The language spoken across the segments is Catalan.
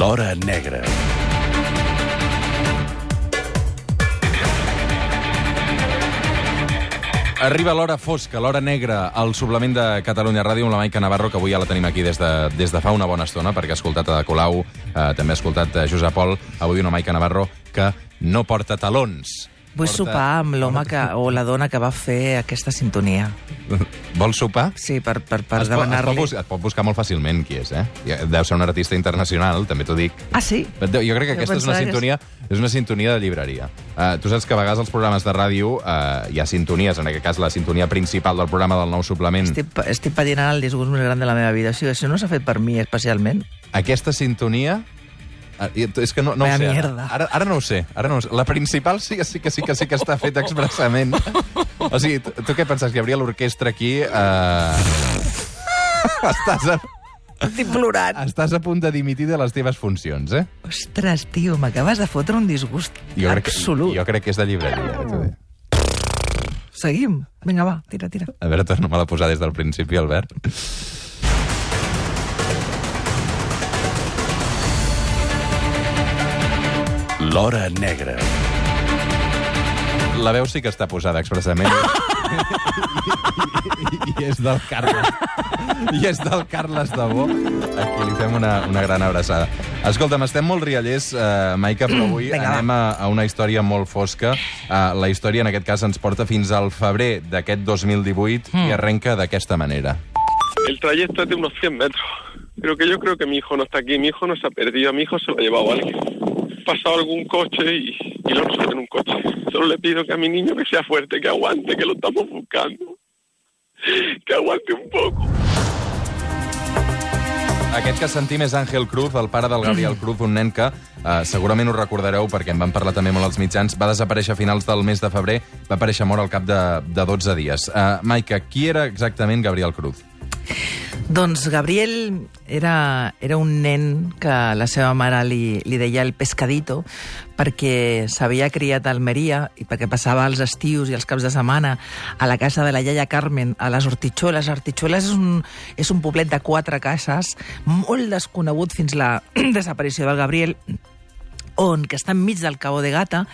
L'Hora Negra. Arriba l'hora fosca, l'hora negra, al suplement de Catalunya Ràdio amb la Maica Navarro, que avui ja la tenim aquí des de, des de fa una bona estona, perquè ha escoltat a Colau, eh, també ha escoltat a Josep Pol, avui una Maica Navarro que no porta talons. Vull Porta- sopar amb l'home que, o la dona que va fer aquesta sintonia. Vols sopar? Sí, per, per, per es, pot, es, pot demanar-li... buscar, molt fàcilment qui és, eh? Deu ser un artista internacional, també t'ho dic. Ah, sí? Però Jo crec que Jo aquesta és una que sintonia, és una sintonia de llibreria. Uh, tu saps que a vegades als programes de ràdio uh, hi ha sintonies, en aquest cas la sintonia principal del programa del nou suplement. Estic, estic patint ara el disgust més gran de la meva vida. O sigui, això no s'ha fet per mi especialment. Aquesta sintonia... eh, i- És que no, no ho sé. ara. Ara, ara no ho sé. Ara no ho sé. La principal sí que sí que sí que sí que està feta expressament. O sigui, tu, tu què penses? Que hi hauria l'orquestra aquí... Uh... estàs, a, Estic plorant. estàs a punt de dimitir de les teves funcions, eh? Ostres, tio, m'acabes de fotre un disgust crec, absolut. jo crec que és de llibreria. eh. Seguim. Vinga, va, tira, tira. A veure, torna-me a posar des del principi, Albert. L'Hora Negra. La veu sí que està posada expressament. I, i, i és del Carles. I és del Carles de Bo, a qui li fem una, una gran abraçada. Escolta'm, estem molt riallers, eh, Maica, però avui Vinga, anem a, a una història molt fosca. Eh, la història, en aquest cas, ens porta fins al febrer d'aquest 2018 Hmm. i arrenca d'aquesta manera. El trayecto es de unos 100 metros. Pero que yo creo que mi hijo no está aquí, mi hijo no se ha perdido, a mi hijo se lo ha llevado alguien. Ha pasado algún coche y, y lo en un coche. Solo le pido que a mi niño que sea fuerte, que aguante, que lo estamos buscando. Que aguante un poco. Aquest que sentim és Àngel Cruz, el pare del Gabriel Cruz, un nen que eh, segurament ho recordareu perquè en van parlar també molt als mitjans, va desaparèixer a finals del mes de febrer, va aparèixer mort al cap de, de 12 dies. Uh, Maica, qui era exactament Gabriel Cruz? Doncs Gabriel era, era un nen que la seva mare li, li deia el pescadito perquè s'havia criat a Almeria i perquè passava els estius i els caps de setmana a la casa de la iaia Carmen, a les Hortitxoles. Hortitxoles és un, és un poblet de quatre cases, molt desconegut fins la desaparició del Gabriel, on, que està enmig del Cabo de Gata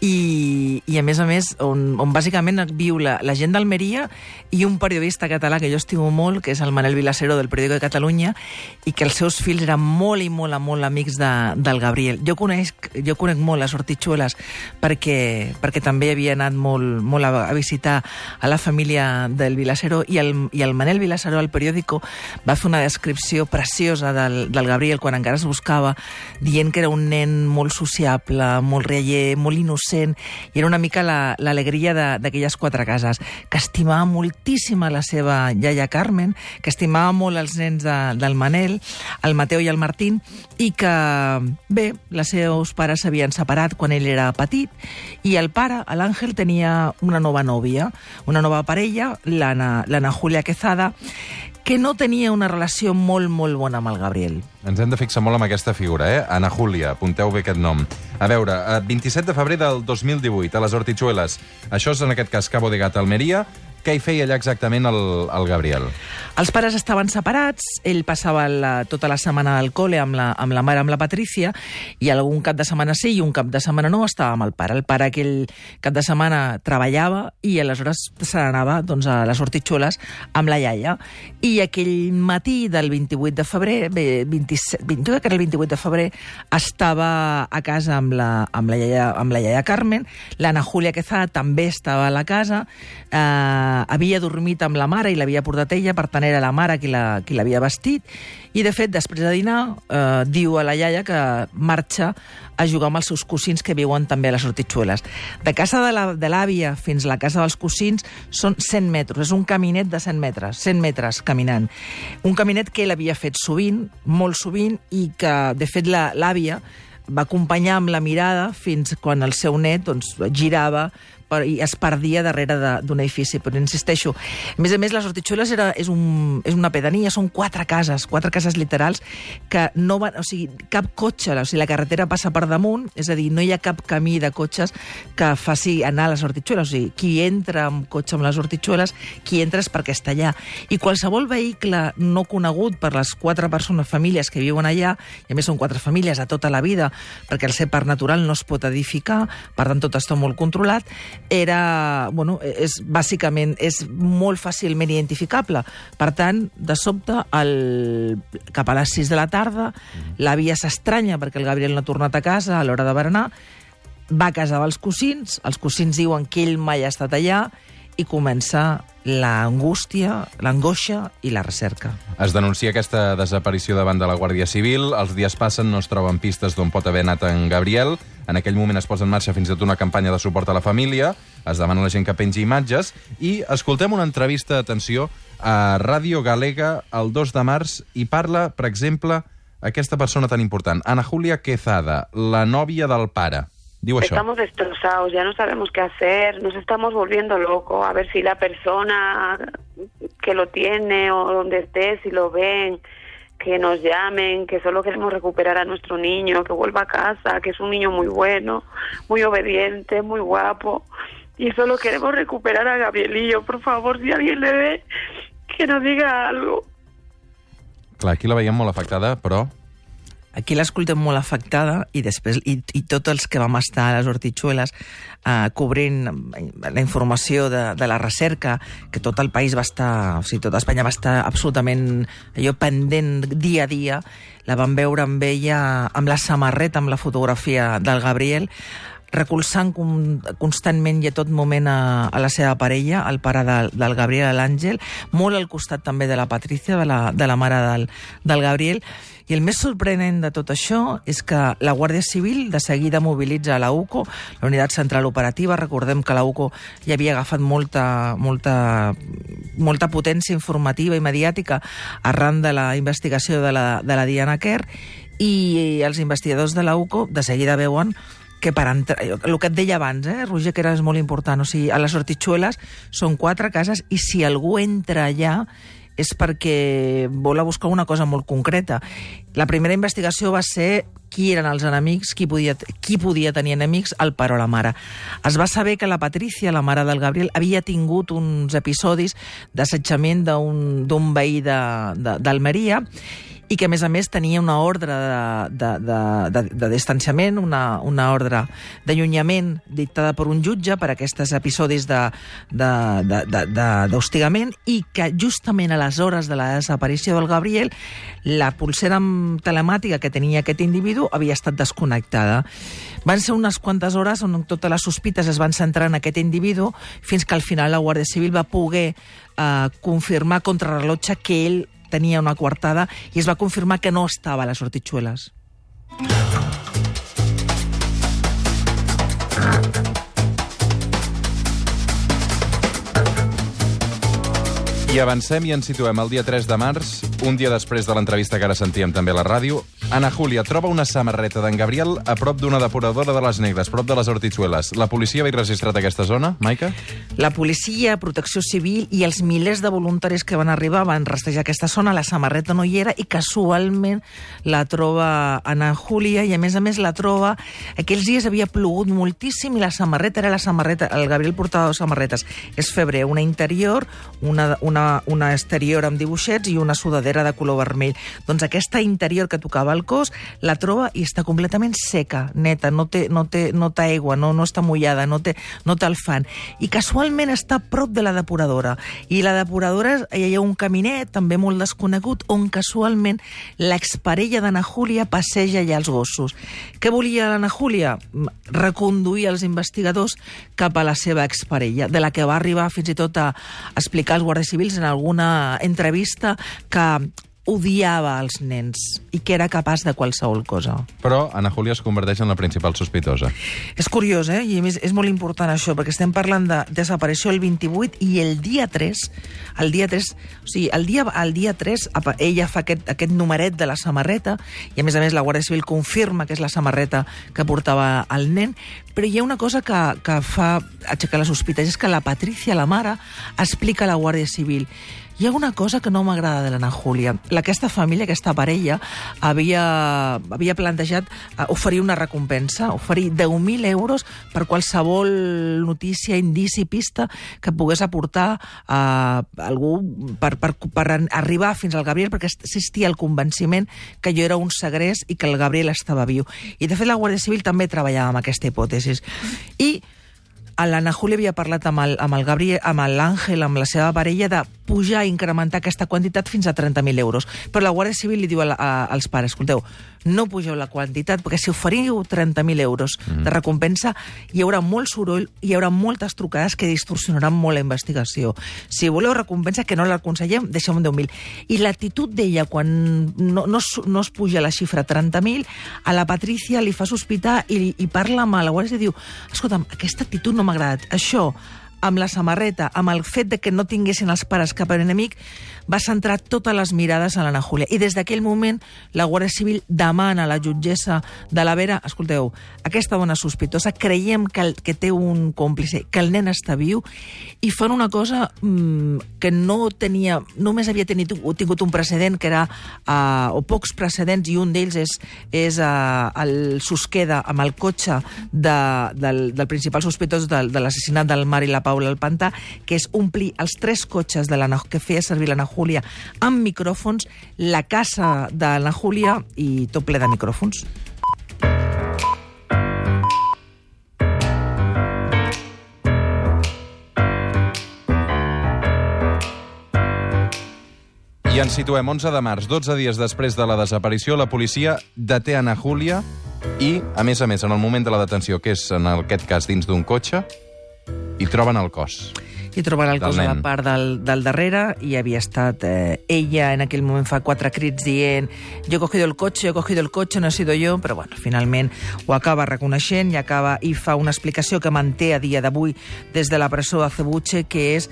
i, i a més a més on, on bàsicament viu la, la gent d'Almeria i un periodista català que jo estimo molt, que és el Manel Vilacero del Periódico de Catalunya i que els seus fills eren molt i molt, molt amics de, del Gabriel. Jo conec, jo conec molt les Hortitxueles perquè, perquè també havia anat molt, molt a, a visitar a la família del Vilacero i el, i el Manel Vilacero al Periódico va fer una descripció preciosa del, del Gabriel quan encara es buscava, dient que era un nen molt sociable, molt rialler, molt innocent, i era una mica la- l'alegria la, d'aquelles quatre cases, que estimava moltíssim a la seva iaia Carmen, que estimava molt els nens de, del Manel, el Mateu i el Martín, i que, bé, les seus pares s'havien separat quan ell era petit, i el pare, l'Àngel, tenia una nova nòvia, una nova parella, l'Anna Julia Quezada, que no tenia una relació molt, molt bona amb el Gabriel. Ens hem de fixar molt en aquesta figura, eh? Ana Júlia, apunteu bé aquest nom. A veure, eh, 27 de febrer del 2018, a les Hortitxueles. Això és, en aquest cas, Cabo de Gata, Almeria. Què hi feia allà exactament el, el Gabriel? Els pares estaven separats, ell passava la, tota la setmana al col·le amb la, amb la mare, amb la Patrícia, i algun cap de setmana sí i un cap de setmana no estava amb el pare. El pare aquell cap de setmana treballava i aleshores se n'anava doncs, a les hortitxoles amb la iaia. I aquell matí del 28 de febrer, bé, 27, 20, jo crec que era el 28 de febrer, estava a casa amb la, amb la, iaia, amb la iaia Carmen, l'Anna Júlia Quezada també estava a la casa, eh, havia dormit amb la mare i l'havia portat ella, per tant era la mare qui la- l'havia vestit, i de fet, després de dinar, eh, diu a la iaia que marxa a jugar amb els seus cosins que viuen també a les Hortitxueles. De casa de la- l'àvia fins a la casa dels cosins són 100 metres, és un caminet de 100 metres, 100 metres caminant. Un caminet que ell havia fet sovint, molt sovint, i que, de fet, la- l'àvia va acompanyar amb la mirada fins quan el seu net doncs, girava per, i es perdia darrere d'un edifici. Però insisteixo, a més a més, les Hortitxueles era, és, un, és una pedania, són quatre cases, quatre cases literals, que no van, o sigui, cap cotxe, o sigui, la carretera passa per damunt, és a dir, no hi ha cap camí de cotxes que faci anar a les Hortitxueles. O sigui, qui entra amb cotxe amb les Hortitxueles, qui entra és perquè està allà. I qualsevol vehicle no conegut per les quatre persones, famílies que viuen allà, i a més són quatre famílies a tota la vida, perquè el ser parc natural no es pot edificar, per tant tot està molt controlat, era, bueno, és, bàsicament és molt fàcilment identificable. Per tant, de sobte, el, cap a les 6 de la tarda, la via s'estranya perquè el Gabriel no ha tornat a casa a l'hora de berenar, va a casa dels cosins, els cosins diuen que ell mai ha estat allà, i comença l'angústia, l'angoixa i la recerca. Es denuncia aquesta desaparició davant de la Guàrdia Civil. Els dies passen, no es troben pistes d'on pot haver anat en Gabriel. En aquell moment es posa en marxa fins i tot una campanya de suport a la família. Es demana a la gent que pengi imatges. I escoltem una entrevista, atenció, a Ràdio Galega el 2 de març i parla, per exemple, aquesta persona tan important, Ana Julia Quezada, la nòvia del pare. Estamos destrozados, ya no sabemos qué hacer, nos estamos volviendo locos, a ver si la persona que lo tiene o donde esté, si lo ven, que nos llamen, que solo queremos recuperar a nuestro niño, que vuelva a casa, que es un niño muy bueno, muy obediente, muy guapo, y solo queremos recuperar a Gabrielillo. Por favor, si alguien le ve, que nos diga algo. Clar, aquí la veiem molt afectada, però Aquí l'escoltem molt afectada i després i, i tots els que vam estar a les Hortitxueles eh, cobrint eh, la informació de, de la recerca, que tot el país va estar, o sigui, tota Espanya va estar absolutament allò pendent dia a dia, la vam veure amb ella amb la samarreta, amb la fotografia del Gabriel, recolzant con, constantment i a tot moment a, a la seva parella, el pare del, del Gabriel, l'Àngel, molt al costat també de la Patrícia, de la, de la mare del, del Gabriel, i el més sorprenent de tot això és que la Guàrdia Civil de seguida mobilitza la UCO, la Unitat Central Operativa. Recordem que la UCO ja havia agafat molta, molta, molta potència informativa i mediàtica arran de la investigació de la, de la Diana Kerr i els investigadors de la UCO de seguida veuen que per entrar, el que et deia abans, eh, Roger, que era molt important, o sigui, a les Hortitxueles són quatre cases i si algú entra allà és perquè vol a buscar una cosa molt concreta. La primera investigació va ser qui eren els enemics, qui podia, qui podia tenir enemics, el pare o la mare. Es va saber que la Patrícia, la mare del Gabriel, havia tingut uns episodis d'assetjament d'un veí d'Almeria de, d'Almeria i que, a més a més, tenia una ordre de, de, de, de, de distanciament, una, una ordre d'allunyament dictada per un jutge per aquests episodis d'hostigament i que justament a les hores de la desaparició del Gabriel la pulsera telemàtica que tenia aquest individu havia estat desconnectada. Van ser unes quantes hores on totes les sospites es van centrar en aquest individu fins que al final la Guàrdia Civil va poder eh, confirmar contra rellotge que ell tenia una coartada i es va confirmar que no estava a les. I avancem i ens situem el dia 3 de març, un dia després de l'entrevista que ara sentíem també a la ràdio. Ana Júlia troba una samarreta d'en Gabriel a prop d'una depuradora de les Negres, prop de les Hortitzueles. La policia havia registrat aquesta zona, Maica? La policia, Protecció Civil i els milers de voluntaris que van arribar van rastrejar aquesta zona, la samarreta no hi era i casualment la troba Ana Júlia i a més a més la troba... Aquells dies havia plogut moltíssim i la samarreta era la samarreta... El Gabriel portava dues samarretes. És febrer, una interior, una, una, una exterior amb dibuixets i una sudadera de color vermell. Doncs aquesta interior que tocava el cos la troba i està completament seca, neta, no té, no té, no té aigua, no, no està mullada, no té, no té el fan. I casualment està prop de la depuradora. I la depuradora hi ha un caminet, també molt desconegut, on casualment l'exparella d'Anna Júlia passeja allà els gossos. Què volia l'Anna Júlia? Reconduir els investigadors cap a la seva exparella, de la que va arribar fins i tot a explicar als guàrdies civils en alguna entrevista que odiava els nens i que era capaç de qualsevol cosa. Però Ana Júlia es converteix en la principal sospitosa. És curiós, eh? I més és molt important això, perquè estem parlant de desaparició el 28 i el dia 3, el dia 3, o sigui, el dia, el dia 3 apa, ella fa aquest, aquest numeret de la samarreta i a més a més la Guàrdia Civil confirma que és la samarreta que portava el nen, però hi ha una cosa que, que fa aixecar les sospites, és que la Patricia, la mare, explica a la Guàrdia Civil hi ha una cosa que no m'agrada de l'Anna Júlia. Aquesta família, aquesta parella, havia, havia plantejat uh, oferir una recompensa, oferir 10.000 euros per qualsevol notícia, indici, pista que pogués aportar uh, algú per, per, per arribar fins al Gabriel, perquè existia el convenciment que jo era un segrest i que el Gabriel estava viu. I, de fet, la Guàrdia Civil també treballava amb aquesta hipòtesi. I l'Anna Júlia havia parlat amb el, amb el Gabriel, amb l'Àngel, amb la seva parella, de pujar, incrementar aquesta quantitat fins a 30.000 euros. Però la Guàrdia Civil li diu a, a, als pares, escolteu, no pugeu la quantitat, perquè si oferiu 30.000 euros mm -hmm. de recompensa, hi haurà molt soroll, hi haurà moltes trucades que distorsionaran molt la investigació. Si voleu recompensa, que no l'aconsellem, deixem un 10.000. I l'actitud d'ella, quan no, no, no es puja la xifra 30.000, a la Patricia li fa sospitar i, i parla amb la Guàrdia i diu, escolta'm, aquesta actitud no m'ha agradat. Això, amb la samarreta, amb el fet de que no tinguessin els pares cap enemic, va centrar totes les mirades a l'Anna Júlia. I des d'aquell moment la Guàrdia Civil demana a la jutgessa de la Vera, escolteu, aquesta dona sospitosa, creiem que, el, que té un còmplice, que el nen està viu, i fan una cosa mmm, que no tenia, només havia tenit, tingut un precedent, que era, uh, o pocs precedents, i un d'ells és, és uh, el Susqueda amb el cotxe de, del, del principal sospitós de, de l'assassinat del Mar i la Paula al Pantà, que és omplir els tres cotxes de la, que feia servir l'Anna Júlia amb micròfons, la casa de la Júlia i tot ple de micròfons. I ens situem 11 de març, 12 dies després de la desaparició, la policia deté Ana Júlia i, a més a més, en el moment de la detenció, que és en aquest cas dins d'un cotxe, hi troben el cos i trobarà el Del cos a la part del, del darrere. I havia estat eh, ella en aquell moment fa quatre crits dient jo he cogido el cotxe, yo he cogido el cotxe, no he sido jo, però bueno, finalment ho acaba reconeixent i acaba i fa una explicació que manté a dia d'avui des de la presó de Cebuche, que és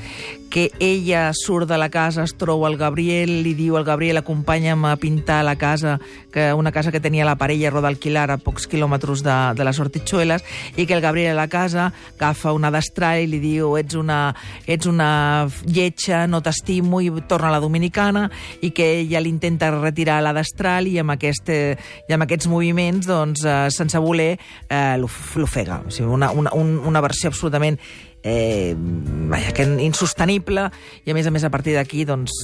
que ella surt de la casa, es troba el Gabriel, li diu al Gabriel acompanya'm a pintar la casa, que una casa que tenia la parella Roda Alquilar a pocs quilòmetres de, de les Hortitxueles, i que el Gabriel a la casa agafa una destral i li diu ets una, ets una lletja, no t'estimo, i torna a la dominicana, i que ella l'intenta retirar a la destral i amb, aquest, eh, i amb aquests moviments, doncs, eh, sense voler, eh, l'of- l'ofega. O sigui, una, una, un- una versió absolutament eh, vaja, que insostenible. I a més a més a partir d'aquí doncs,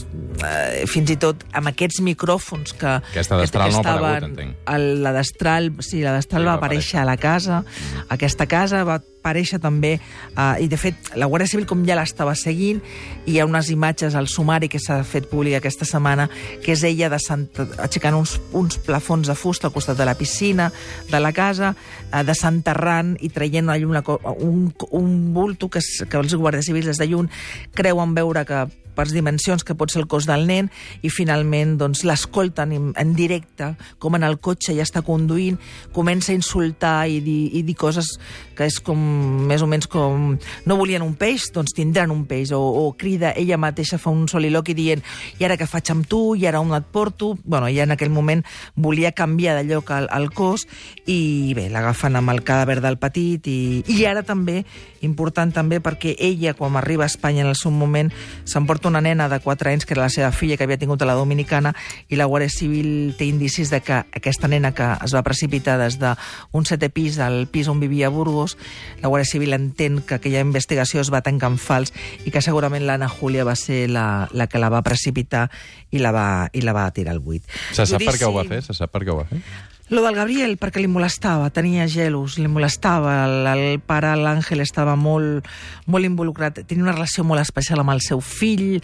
eh, fins i tot amb aquests micròfons que, Aquesta destral no ha aparegut, entenc. el, la destral, sí, la destral Sí, va va aparèixer a la casa, aquesta casa va aparèixer també, eh, i de fet la Guàrdia Civil com ja l'estava seguint, i hi ha unes imatges al sumari que s'ha fet públic aquesta setmana, que és ella de Santa, aixecant uns, uns plafons de fusta al costat de la piscina de la casa, eh, desenterrant i traient allà una, un, un bulto que, que els guàrdies civils des de lluny creuen veure que per dimensions que pot ser el cos del nen i finalment doncs, l'escolten en, directe, com en el cotxe ja està conduint, comença a insultar i dir, i dir coses que és com, més o menys com no volien un peix, doncs tindran un peix. O, o crida, ella mateixa fa un soliloqui dient i ara què faig amb tu, i ara on et porto? Bueno, ella en aquell moment volia canviar de lloc al, al cos i bé, l'agafen amb el cadàver del petit i, i ara també, important també perquè ella quan arriba a Espanya en el seu moment s'emporta una nena de 4 anys que era la seva filla que havia tingut a la Dominicana i la Guàrdia Civil té indicis de que aquesta nena que es va precipitar des d'un setè pis al pis on vivia a Burgos, la Guàrdia Civil entén que aquella investigació es va tancar en fals i que segurament l'Anna Júlia va ser la, la que la va precipitar i la va, i la va tirar al buit. Se sap per què ho va Judici- fer? Se sap per què ho va fer? Lo del Gabriel, perquè li molestava, tenia gelos, li molestava, el, el pare, l'Àngel, estava molt, molt involucrat, tenia una relació molt especial amb el seu fill,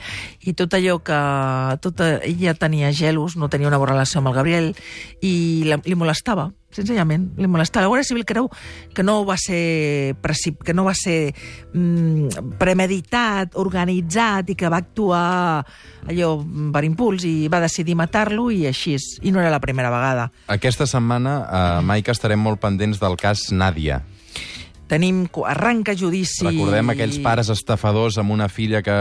i tot allò que... Tota, ella tenia gelos, no tenia una bona relació amb el Gabriel, i la, li molestava, senzillament li molesta. La Guàrdia Civil creu que no va ser, que no va ser mm, premeditat, organitzat i que va actuar allò per impuls i va decidir matar-lo i així. I no era la primera vegada. Aquesta setmana, eh, Maica, estarem molt pendents del cas Nàdia. Tenim, arranca judici... Recordem aquells pares estafadors amb una filla que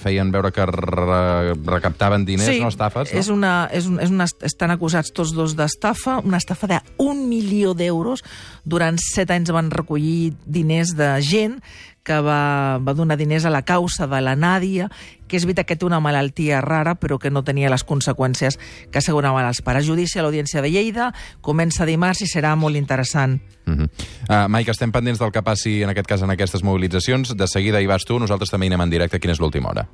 feien veure que re recaptaven diners, sí, no estafes, no? És una, és un, és una, estan acusats tots dos d'estafa, una estafa d'un milió d'euros. Durant set anys van recollir diners de gent que va, va donar diners a la causa de la Nàdia, que és veritat que té una malaltia rara, però que no tenia les conseqüències que asseguraven els pares. Judici a l'Audiència de Lleida, comença dimarts i serà molt interessant. Uh -huh. uh, Maica, estem pendents del que passi en aquest cas en aquestes mobilitzacions. De seguida hi vas tu, nosaltres també anem en directe. Quina és l'última hora?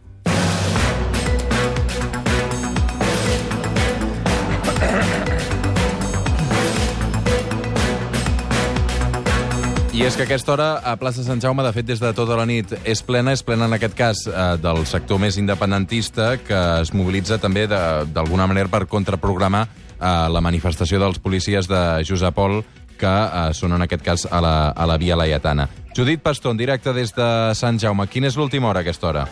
I és que aquesta hora a plaça Sant Jaume, de fet, des de tota la nit és plena, és plena en aquest cas eh, del sector més independentista que es mobilitza també d'alguna manera per contraprogramar eh, la manifestació dels policies de Josep Pol que eh, són en aquest cas a la, a la Via Laietana. Judit Pastor, en directe des de Sant Jaume. Quina és l'última hora a aquesta hora?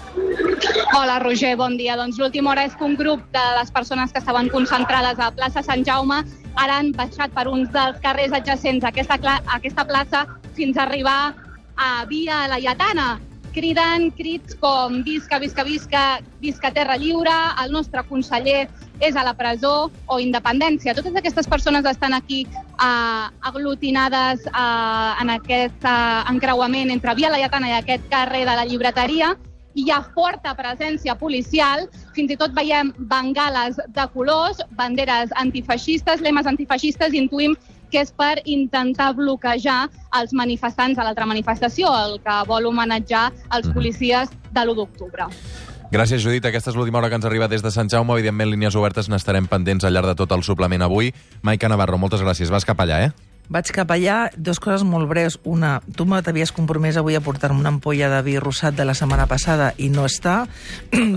Hola, Roger, bon dia. Doncs l'última hora és que un grup de les persones que estaven concentrades a plaça Sant Jaume ara han baixat per uns dels carrers adjacents a aquesta, a aquesta plaça fins a arribar a Via Laietana. Criden crits com visca, visca, visca, visca Terra Lliure, el nostre conseller és a la presó o independència. Totes aquestes persones estan aquí eh, aglutinades eh, en aquest eh, encreuament entre Via Laietana i aquest carrer de la llibreteria hi ha forta presència policial, fins i tot veiem bengales de colors, banderes antifeixistes, lemes antifeixistes, intuïm que és per intentar bloquejar els manifestants a l'altra manifestació, el que vol homenatjar els policies de l'1 d'octubre. Gràcies, Judit. Aquesta és l'última hora que ens arriba des de Sant Jaume. Evidentment, línies obertes n'estarem pendents al llarg de tot el suplement avui. Maica Navarro, moltes gràcies. Vas cap allà, eh? Vaig cap allà, dos coses molt breus. Una, tu me t'havies compromès avui a portar-me una ampolla de vi rosat de la setmana passada i no està.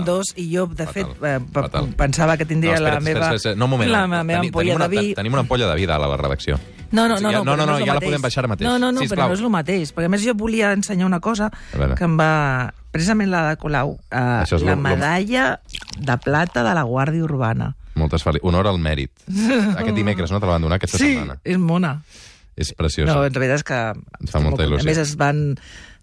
Dos, i jo, de fet, eh, fatal. pensava que tindria espera, la meva, espera, espera. No, un moment. la meva Teni- ampolla una, de vi. Tenim una ampolla de vi dalt a la redacció. No, no, no, no, no, no, no, el ja la podem baixar ara mateix. No, no, no, Sisplau. però no és el mateix, perquè a més jo volia ensenyar una cosa que em va... Precisament la de Colau, eh, la medalla de plata de la Guàrdia Urbana. Moltes fel... Honor al mèrit. Aquest dimecres, no? Te la van donar aquesta setmana. és mona. És preciós. No, en realitat és que... Em fa molta il·lusió. A més, es van...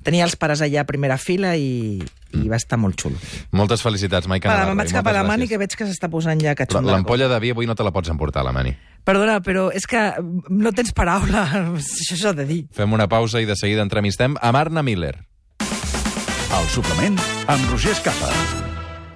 Tenia els pares allà a primera fila i, i va estar molt xulo. Moltes felicitats, Maica Va, Navarro. me'n vaig cap a la Mani, que veig que s'està posant ja catxonda. L'ampolla de vi avui no te la pots emportar, la Mani. Perdona, però és que no tens paraula. Això s'ha de dir. Fem una pausa i de seguida entrevistem a Marna Miller. El suplement amb Roger Escapa.